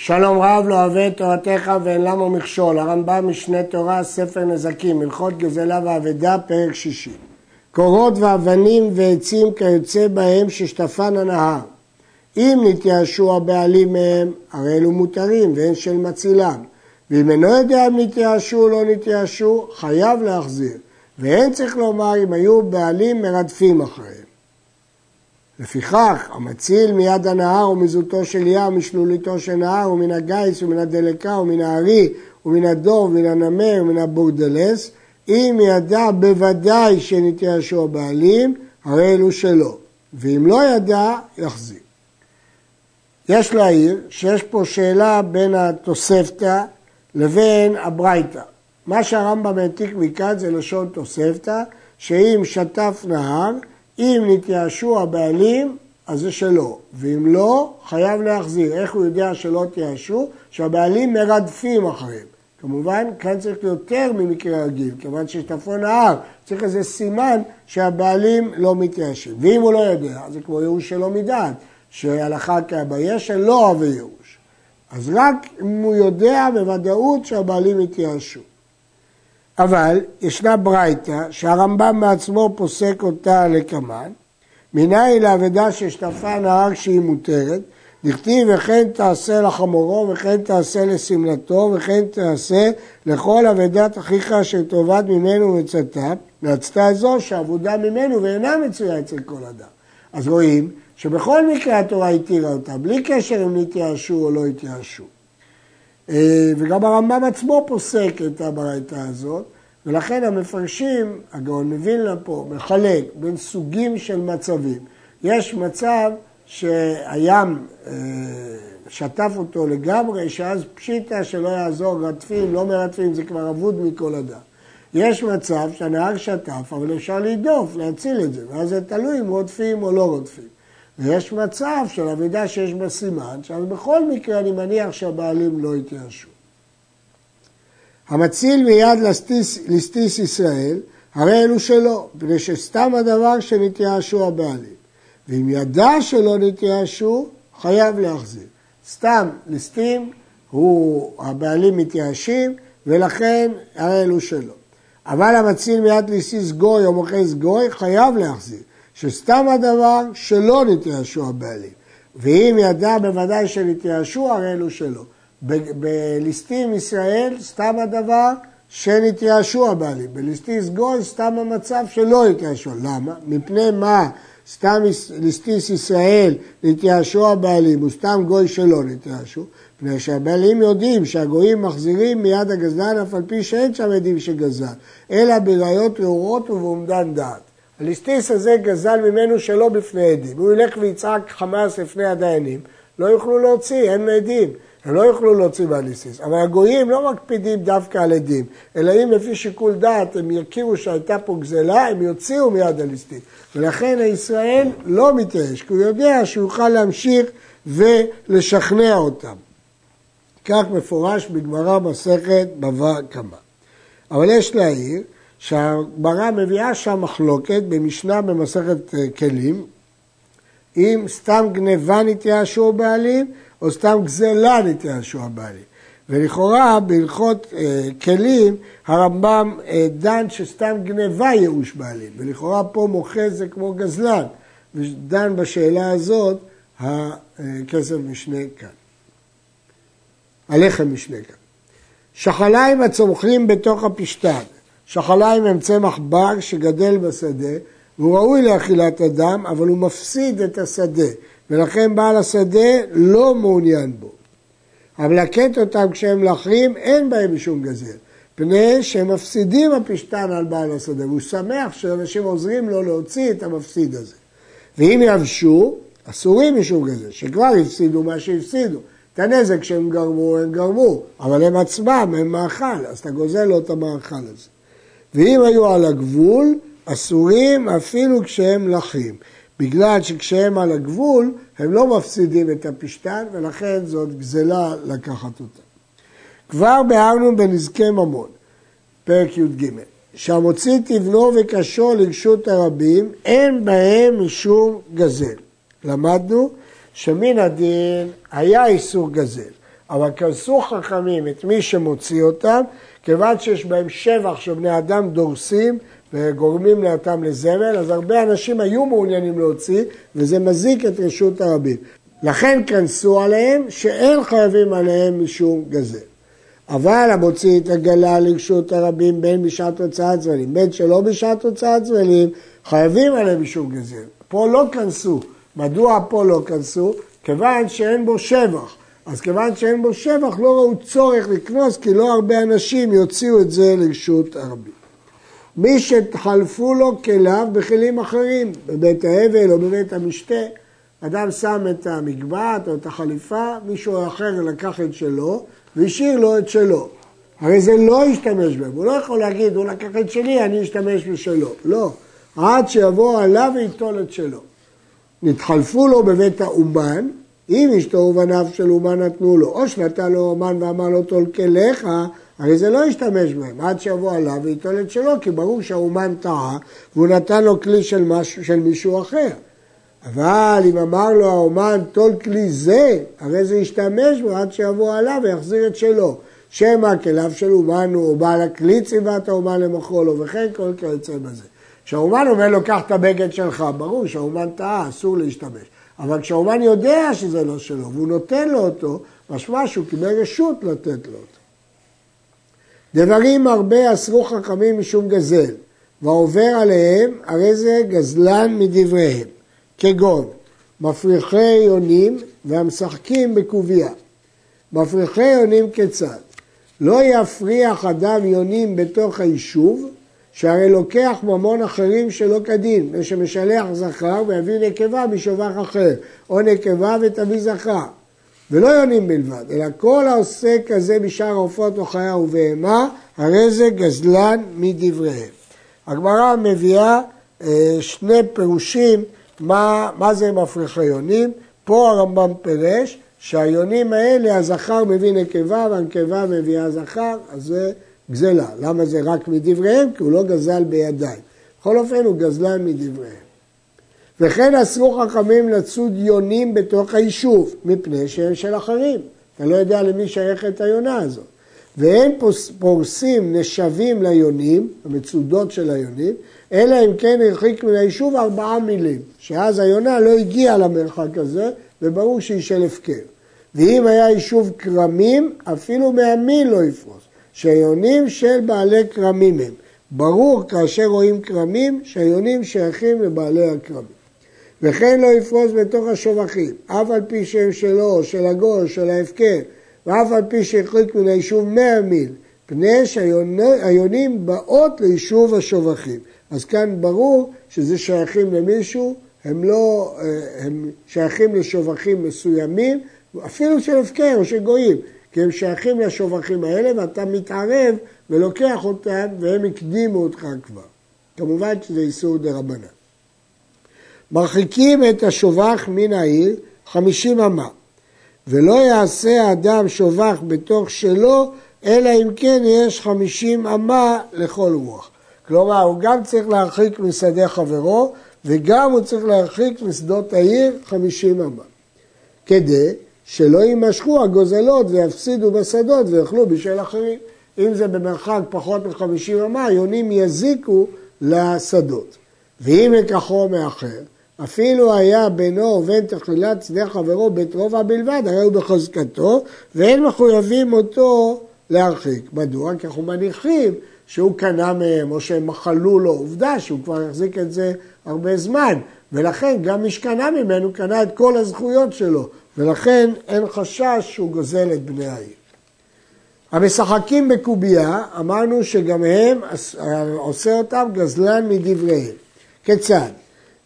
שלום רב לא אוהב את תורתך ואין למה מכשול, הרמב"ם משנה תורה, ספר נזקים, הלכות גזלה ואבדה, פרק שישי. קורות ואבנים ועצים כיוצא בהם ששטפן הנהר. אם נתייאשו הבעלים מהם, הרי אלו מותרים ואין של מצילם. ואם אינו יודע אם נתייאשו או לא נתייאשו, חייב להחזיר. ואין צריך לומר אם היו בעלים מרדפים אחריהם. לפיכך, המציל מיד הנהר ומזוטו של ים, משלוליתו של נהר, ומן הגיס, ומן הדלקה, ומן הארי, ומן הדור, ומן הנמר, ומן הבורדלס, אם ידע בוודאי שנתייאשו הבעלים, הרי אלו שלו, ואם לא ידע, יחזיר. יש להעיר שיש פה שאלה בין התוספתא לבין הברייתא. מה שהרמב"ם העתיק מכאן זה לשון תוספתא, שאם שטף נהר, אם נתייאשו הבעלים, אז זה שלו, ואם לא, חייב להחזיר. איך הוא יודע שלא תייאשו? שהבעלים מרדפים אחריהם. כמובן, כאן צריך יותר ממקרה רגיל, כיוון ששטפו נהר, צריך איזה סימן שהבעלים לא מתייאשים. ואם הוא לא יודע, זה כמו ייאוש שלא מדעת, שהלכה כהביישן לא אוהב ייאוש. אז רק אם הוא יודע בוודאות שהבעלים התייאשו. אבל ישנה ברייתא שהרמב"ם בעצמו פוסק אותה לקמן, מנין לאבדה ששטפה נהר כשהיא מותרת, דכתיב וכן תעשה לחמורו וכן תעשה לשמלתו וכן תעשה לכל אבדת אחיך אשר תאבד ממנו ומצאתה, רצתה זו שעבודה ממנו ואינה מצויה אצל כל אדם. אז רואים שבכל מקרה התורה התירה אותה, בלי קשר אם נתייאשו או לא התייאשו. אה, וגם הרמב"ם עצמו פוסק את הברייתא הזאת, ולכן המפרשים, הגאון מווילנה פה, מחלק בין סוגים של מצבים. יש מצב שהים אה, שטף אותו לגמרי, שאז פשיטה שלא יעזור, רדפים, לא מרדפים, זה כבר אבוד מכל אדם. יש מצב שהנהר שטף, אבל אפשר להדוף, להציל את זה, ואז זה תלוי אם רודפים או לא רודפים. ויש מצב של אבידה שיש בה סימן, שאז בכל מקרה אני מניח שהבעלים לא יתייאשו. המציל מיד לסטיס, לסטיס ישראל, הרי אלו שלו, מפני שסתם הדבר שנתייאשו הבעלים. ואם ידע שלא נתייאשו, חייב להחזיר. סתם ליסטים, הוא, הבעלים מתייאשים, ולכן הרי אלו שלו. אבל המציל מיד ליסיס גוי או מוכס גוי, חייב להחזיר. שסתם הדבר שלא נתייאשו הבעלים. ואם ידע בוודאי שנתייאשו, הרי אלו שלו. בליסטים ישראל, סתם הדבר שנתייאשו הבעלים. בליסטיס גוי, סתם המצב שלא התייאשו. למה? מפני מה סתם ליסטיס ישראל נתייאשו הבעלים, וסתם גוי שלא נתייאשו? מפני שהבעלים יודעים שהגויים מחזירים מיד הגזלן אף על פי שאין שם עדים שגזל, אלא בראיות רעורות ובאומדן דעת. הליסטיס הזה גזל ממנו שלא בפני עדים. הוא ילך ויצעק חמאס לפני הדיינים, לא יוכלו להוציא, אין עדים. הם לא יוכלו להוציא מהליסיס. אבל הגויים לא מקפידים דווקא על עדים, אלא אם לפי שיקול דעת הם יכירו שהייתה פה גזלה, הם יוציאו מיד הליסטית. ולכן הישראל לא מתייאש, כי הוא יודע שהוא יוכל להמשיך ולשכנע אותם. כך מפורש בגמרא מסכת בבא קמא. אבל יש להעיר שהגמרא מביאה שם מחלוקת במשנה במסכת אה, כלים, אם סתם גניבה נתייאשו בעלים, או סתם גזלה נתייאשו הבעלים. ולכאורה בהלכות אה, כלים הרמב"ם אה, דן שסתם גניבה ייאוש בעלים, ולכאורה פה מוכר זה כמו גזלן, ודן בשאלה הזאת הכסף משנה כאן. הלחם משנה כאן. שחליים הצומחים בתוך הפשתן, שחליים הם צמח בר שגדל בשדה והוא ראוי לאכילת אדם, אבל הוא מפסיד את השדה, ולכן בעל השדה לא מעוניין בו. אבל לקט אותם כשהם מלכים, אין בהם משום גזל, פני שהם מפסידים הפשתן על בעל השדה, והוא שמח שאנשים עוזרים לו להוציא את המפסיד הזה. ואם יבשו, אסורים משום גזל, שכבר הפסידו מה שהפסידו. את הנזק שהם גרמו, הם גרמו, אבל הם עצמם, הם מאכל, אז אתה גוזל לו את המאכל הזה. ואם היו על הגבול, אסורים אפילו כשהם לחים. בגלל שכשהם על הגבול, הם לא מפסידים את הפשתן, ולכן זאת גזלה לקחת אותה. כבר ביארנו בנזקי ממון, פרק י"ג, שהמוציא תבנו וקשו לרשות הרבים, אין בהם משום גזל. למדנו שמן הדין היה איסור גזל, אבל כנסו חכמים את מי שמוציא אותם, כיוון שיש בהם שבח שבני אדם דורסים וגורמים לאותם לזבל, אז הרבה אנשים היו מעוניינים להוציא, וזה מזיק את רשות הרבים. לכן כנסו עליהם שאין חייבים עליהם משום גזל. אבל המוציא את הגלה לרשות הרבים בין בשעת הוצאת זבלים, בין שלא בשעת הוצאת זבלים, חייבים עליהם משום גזל. פה לא כנסו. מדוע פה לא כנסו? כיוון שאין בו שבח. אז כיוון שאין בו שבח לא ראו צורך לקנוס כי לא הרבה אנשים יוציאו את זה לרשות הרבים. מי שחלפו לו כליו בכלים אחרים, בבית האבל או בבית המשתה, אדם שם את המגבעת או את החליפה, מישהו אחר לקח את שלו והשאיר לו את שלו. הרי זה לא ישתמש בהם, הוא לא יכול להגיד, הוא לקח את שלי, אני אשתמש בשלו. לא, עד שיבוא עליו וייטול את שלו. נתחלפו לו בבית האומן, אם אשתו ובניו של אומן נתנו לו, או שנתן לו אומן ואמר לו טול כליך, הרי זה לא ישתמש בהם, עד שיבוא עליו וייטול את שלו, כי ברור שהאומן טעה, והוא נתן לו כלי של, משהו, של מישהו אחר. אבל אם אמר לו האומן טול כלי זה, הרי זה ישתמש בו עד שיבוא עליו ויחזיר את שלו. שמא כליו של אומן הוא בעל הכלי ציוות האומן למכרו לו, וכן כל כיוצא בזה. כשהאומן אומר לו, קח את הבגד שלך, ברור שהאומן טעה, אסור להשתמש. אבל כשהאומן יודע שזה לא שלו, והוא נותן לו אותו, משמע שהוא קיבל רשות לתת לו אותו. דברים הרבה אסרו חכמים משום גזל, והעובר עליהם, הרי זה גזלן מדבריהם, כגון מפריחי יונים והמשחקים בקובייה. מפריחי יונים כיצד? לא יפריח אדם יונים בתוך היישוב, שהרי לוקח ממון אחרים שלא כדין, ושמשלח זכר ויביא נקבה משובח אחר, או נקבה ותביא זכר. ולא יונים בלבד, אלא כל העושה כזה בשאר העופות או חיה ובהמה, הרי זה גזלן מדבריהם. הגמרא מביאה אה, שני פירושים מה, מה זה מפריחי יונים. פה הרמב"ם פירש שהיונים האלה, הזכר מביא נקבה והנקבה מביאה זכר, אז זה גזלה. למה זה רק מדבריהם? כי הוא לא גזל בידיים. בכל אופן הוא גזלן מדבריהם. וכן אסרו חכמים לצוד יונים בתוך היישוב, מפני שהם של אחרים. אתה לא יודע למי שייכת היונה הזאת. והם פורסים נשבים ליונים, המצודות של היונים, אלא אם כן הרחיק מן היישוב ארבעה מילים, שאז היונה לא הגיעה למרחק הזה, וברור שהיא של הפקר. ואם היה יישוב כרמים, אפילו מהמיל לא יפרוס. שהיונים של בעלי כרמים הם. ברור כאשר רואים כרמים שהיונים שייכים לבעלי הכרמים. וכן לא יפרוס בתוך השובחים, אף על פי שהם שלו, של הגוי, או של ההפקר, ואף על פי שהחליק מן היישוב מאה מיל, פני שהיונים באות ליישוב השובחים. אז כאן ברור שזה שייכים למישהו, הם לא, אה, הם שייכים לשובחים מסוימים, אפילו של הפקר או של גויים. כי הם שייכים לשובחים האלה ואתה מתערב ולוקח אותם והם הקדימו אותך כבר. כמובן שזה איסור דה רבנן. מרחיקים את השובח מן העיר חמישים אמה ולא יעשה האדם שובח בתוך שלו אלא אם כן יש חמישים אמה לכל רוח. כלומר, הוא גם צריך להרחיק משדה חברו וגם הוא צריך להרחיק משדות העיר חמישים אמה. כדי שלא יימשכו הגוזלות ויפסידו בשדות ויאכלו בשל אחרים. אם זה במרחק פחות מ-50 אמה, היונים יזיקו לשדות. ואם לקחו מאחר, אפילו היה בינו ובין תחילת שדה חברו בית רובע בלבד, הרי הוא בחזקתו, ואין מחויבים אותו להרחיק. מדוע? כי אנחנו מניחים שהוא קנה מהם, או שהם מחלו לו, עובדה שהוא כבר החזיק את זה הרבה זמן, ולכן גם מי שקנה ממנו קנה את כל הזכויות שלו, ולכן אין חשש שהוא גוזל את בני העיר. המשחקים בקובייה, אמרנו שגם הם, עושה אותם גזלן מדבריהם. כיצד?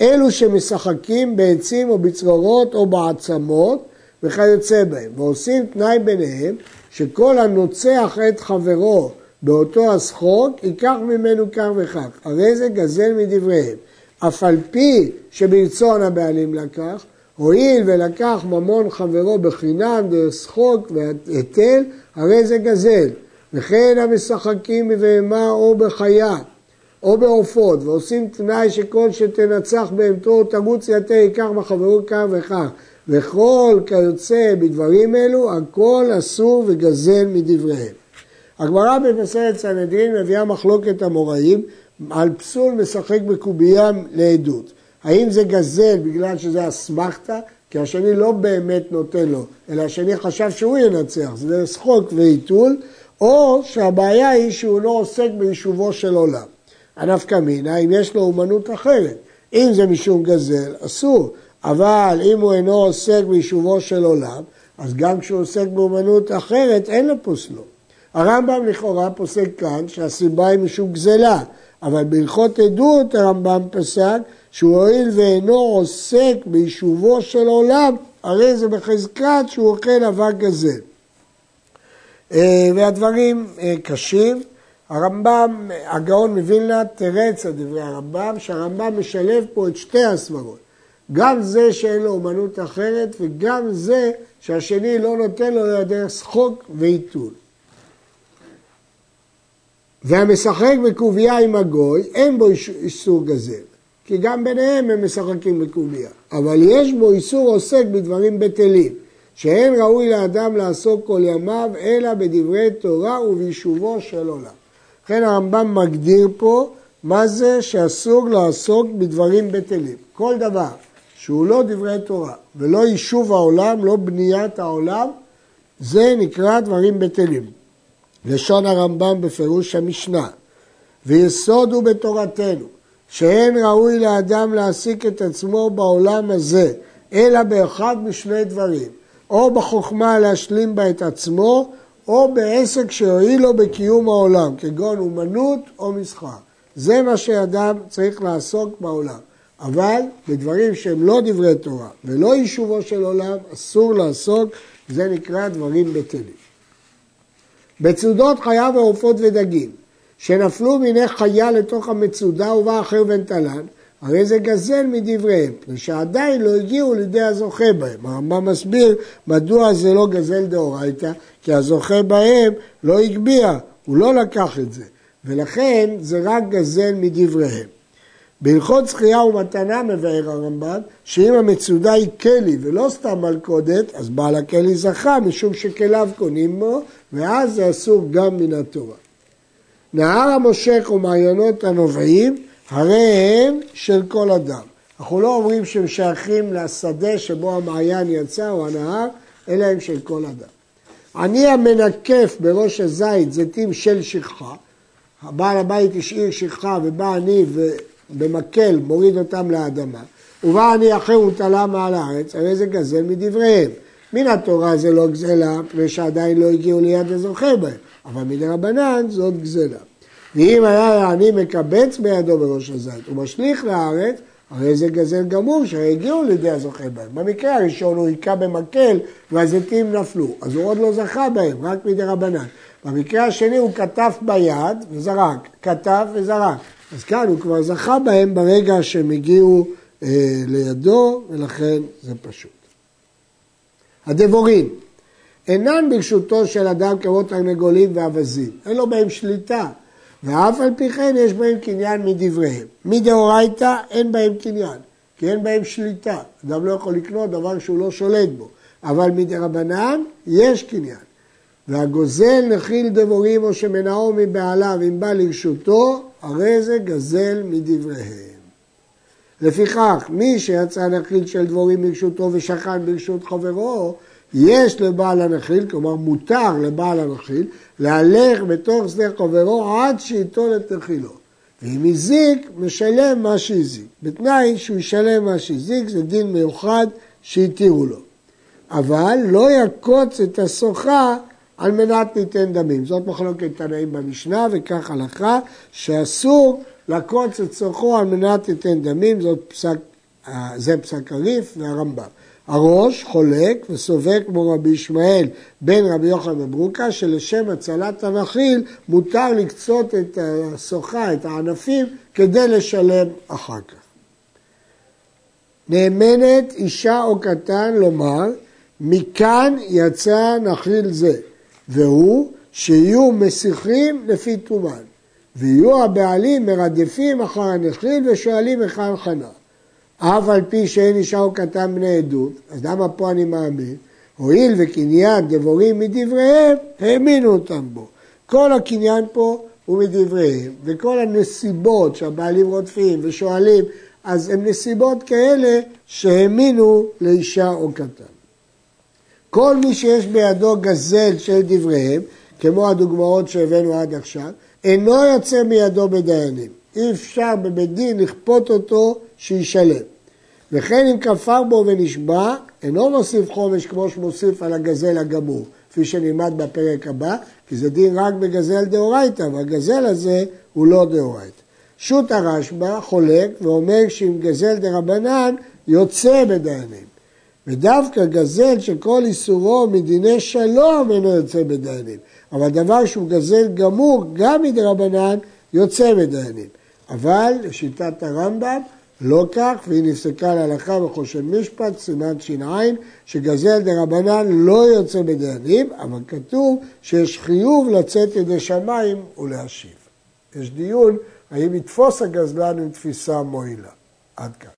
אלו שמשחקים בעצים או בצרורות או בעצמות וכיוצא בהם, ועושים תנאי ביניהם שכל הנוצח את חברו באותו השחוק, ייקח ממנו כך וכך. הרי זה גזל מדבריהם. אף על פי שברצון הבעלים לקח, הואיל ולקח ממון חברו בחינם דרך שחוק והיטל, הרי זה גזל. וכן המשחקים בבהמה או בחיה או בעופות, ועושים תנאי שכל שתנצח בהמתו תרוץ יתה ייקח מחברו כך וכך, וכל כיוצא בדברים אלו, הכל אסור וגזל מדבריהם. הגמרא במסרת סנהדרין מביאה מחלוקת המוראים על פסול משחק בקובייה לעדות. האם זה גזל בגלל שזה אסמכתה? כי השני לא באמת נותן לו, אלא השני חשב שהוא ינצח, זה שחוק ועיתול, או שהבעיה היא שהוא לא עוסק ביישובו של עולם. הנפקא מינה, אם יש לו אומנות אחרת. אם זה משום גזל, אסור, אבל אם הוא אינו עוסק ביישובו של עולם, אז גם כשהוא עוסק באומנות אחרת, אין לפוסלו. הרמב"ם לכאורה פוסק כאן שהסיבה היא משום גזלה, אבל בהלכות עדות הרמב"ם פסק שהוא הואיל ואינו עוסק ביישובו של עולם, הרי זה בחזקת שהוא אוכל אבק גזל. אה, והדברים אה, קשים. הרמב"ם, הגאון מווילנה תרץ על דברי הרמב"ם, שהרמב"ם משלב פה את שתי הסברות. גם זה שאין לו אומנות אחרת וגם זה שהשני לא נותן לו לידי שחוק ועיתול. והמשחק בקובייה עם הגוי, אין בו איסור גזל, כי גם ביניהם הם משחקים בקובייה, אבל יש בו איסור עוסק בדברים בטלים, שאין ראוי לאדם לעסוק כל ימיו, אלא בדברי תורה וביישובו של עולם. לכן הרמב"ם מגדיר פה מה זה שאסור לעסוק בדברים בטלים. כל דבר שהוא לא דברי תורה ולא יישוב העולם, לא בניית העולם, זה נקרא דברים בטלים. לשון הרמב"ם בפירוש המשנה. ויסוד הוא בתורתנו, שאין ראוי לאדם להעסיק את עצמו בעולם הזה, אלא באחד משני דברים, או בחוכמה להשלים בה את עצמו, או בעסק שיועיל לו בקיום העולם, כגון אומנות או מסחר. זה מה שאדם צריך לעסוק בעולם. אבל בדברים שהם לא דברי תורה ולא יישובו של עולם, אסור לעסוק, זה נקרא דברים בטלים. מצודות חיה ועופות ודגים, שנפלו מיני חיה לתוך המצודה ובא אחר ונטלן, הרי זה גזל מדבריהם, ושעדיין לא הגיעו לידי הזוכה בהם. הרמב"ם מסביר מדוע זה לא גזל דאורייתא, כי הזוכה בהם לא הגביה, הוא לא לקח את זה, ולכן זה רק גזל מדבריהם. בהלכות זכייה ומתנה מבאר הרמב"ם, שאם המצודה היא כלי ולא סתם מלכודת, אז בעל הכלי זכה משום שכליו קונים בו, ואז זה אסור גם מן התורה. נהר המושך ומעיינות הנובעים, הרי הם של כל אדם. אנחנו לא אומרים שהם שייכים לשדה שבו המעיין יצא או הנהר, אלא הם של כל אדם. אני המנקף בראש הזית זיתים של שכחה, בעל הבית השאיר שכחה ובא אני במקל מוריד אותם לאדמה, ובא אני אחר ותלה מעל הארץ, הרי זה גזל מדבריהם. מן התורה זה לא גזלה, מפני שעדיין לא הגיעו ליד הזוכה בהם, אבל מן רבנן זאת גזלה. ואם היה העני מקבץ בידו בראש הזית ומשליך לארץ, הרי זה גזל גמור שהרי הגיעו לידי הזוכה בהם. במקרה הראשון הוא היכה במקל והזיתים נפלו, אז הוא עוד לא זכה בהם, רק מדי רבנן. במקרה השני הוא כתב ביד וזרק, כתב וזרק. אז כאן הוא כבר זכה בהם ברגע שהם הגיעו אה, לידו, ולכן זה פשוט. הדבורים אינן ברשותו של אדם כמו תרנגולים ואווזים, אין לו בהם שליטה, ואף על פי כן יש בהם קניין מדבריהם. מדאורייתא אין בהם קניין, כי אין בהם שליטה. אדם לא יכול לקנות דבר שהוא לא שולט בו, אבל מדרבנן יש קניין. והגוזל נחיל דבורים או שמנעו מבעליו אם בא לרשותו, הרי זה גזל מדבריהם. לפיכך, מי שיצא נחיל של דבורים ברשותו ושכן ברשות חברו, יש לבעל הנחיל, כלומר מותר לבעל הנחיל, להלך בתוך שדה חברו עד שייטול את נחילו. ואם הזיק, משלם מה שהזיק. בתנאי שהוא ישלם מה שהזיק, זה דין מיוחד שהתירו לו. אבל לא יקוץ את הסוחה על מנת ליתן דמים. זאת מחלוקת תנאים במשנה, וכך הלכה, שאסור לקוץ את צורכו על מנת ליתן דמים, זאת פסק, אה, זה פסק הריף והרמב"ם. הראש חולק וסובק כמו רבי ישמעאל בן רבי יוחנן בברוקה, שלשם הצלת הנחיל מותר לקצות את הסוכה, את הענפים, כדי לשלם אחר כך. נאמנת אישה או קטן לומר, מכאן יצא נחיל זה. והוא שיהיו מסיחים לפי תומן, ויהיו הבעלים מרדפים אחר הנחיל ושואלים היכן חנה. אף על פי שאין אישה או קטן בני עדות, אז למה פה אני מאמין? הואיל וקניין דבורים מדבריהם, האמינו אותם בו. כל הקניין פה הוא מדבריהם, וכל הנסיבות שהבעלים רודפים ושואלים, אז הן נסיבות כאלה שהאמינו לאישה או קטן. כל מי שיש בידו גזל של דבריהם, כמו הדוגמאות שהבאנו עד עכשיו, אינו יוצא מידו בדיינים. אי אפשר בבית דין לכפות אותו שישלם. וכן אם כפר בו ונשבע, אינו מוסיף חומש כמו שמוסיף על הגזל הגמור, כפי שנלמד בפרק הבא, כי זה דין רק בגזל דאורייתא, והגזל הזה הוא לא דאורייתא. שו"ת הרשב"א חולק ואומר שאם גזל דרבנן יוצא בדיינים. ודווקא גזל שכל איסורו מדיני שלום אינו יוצא בדיינים. אבל דבר שהוא גזל גמור גם מדרבנן יוצא בדיינים. אבל לשיטת הרמב"ם לא כך, והיא נפסקה להלכה בחושן משפט, סימן ש"ע, שגזל דרבנן לא יוצא בדיינים, אבל כתוב שיש חיוב לצאת ידי שמיים ולהשיב. יש דיון האם יתפוס הגזלן עם תפיסה מועילה. עד כאן.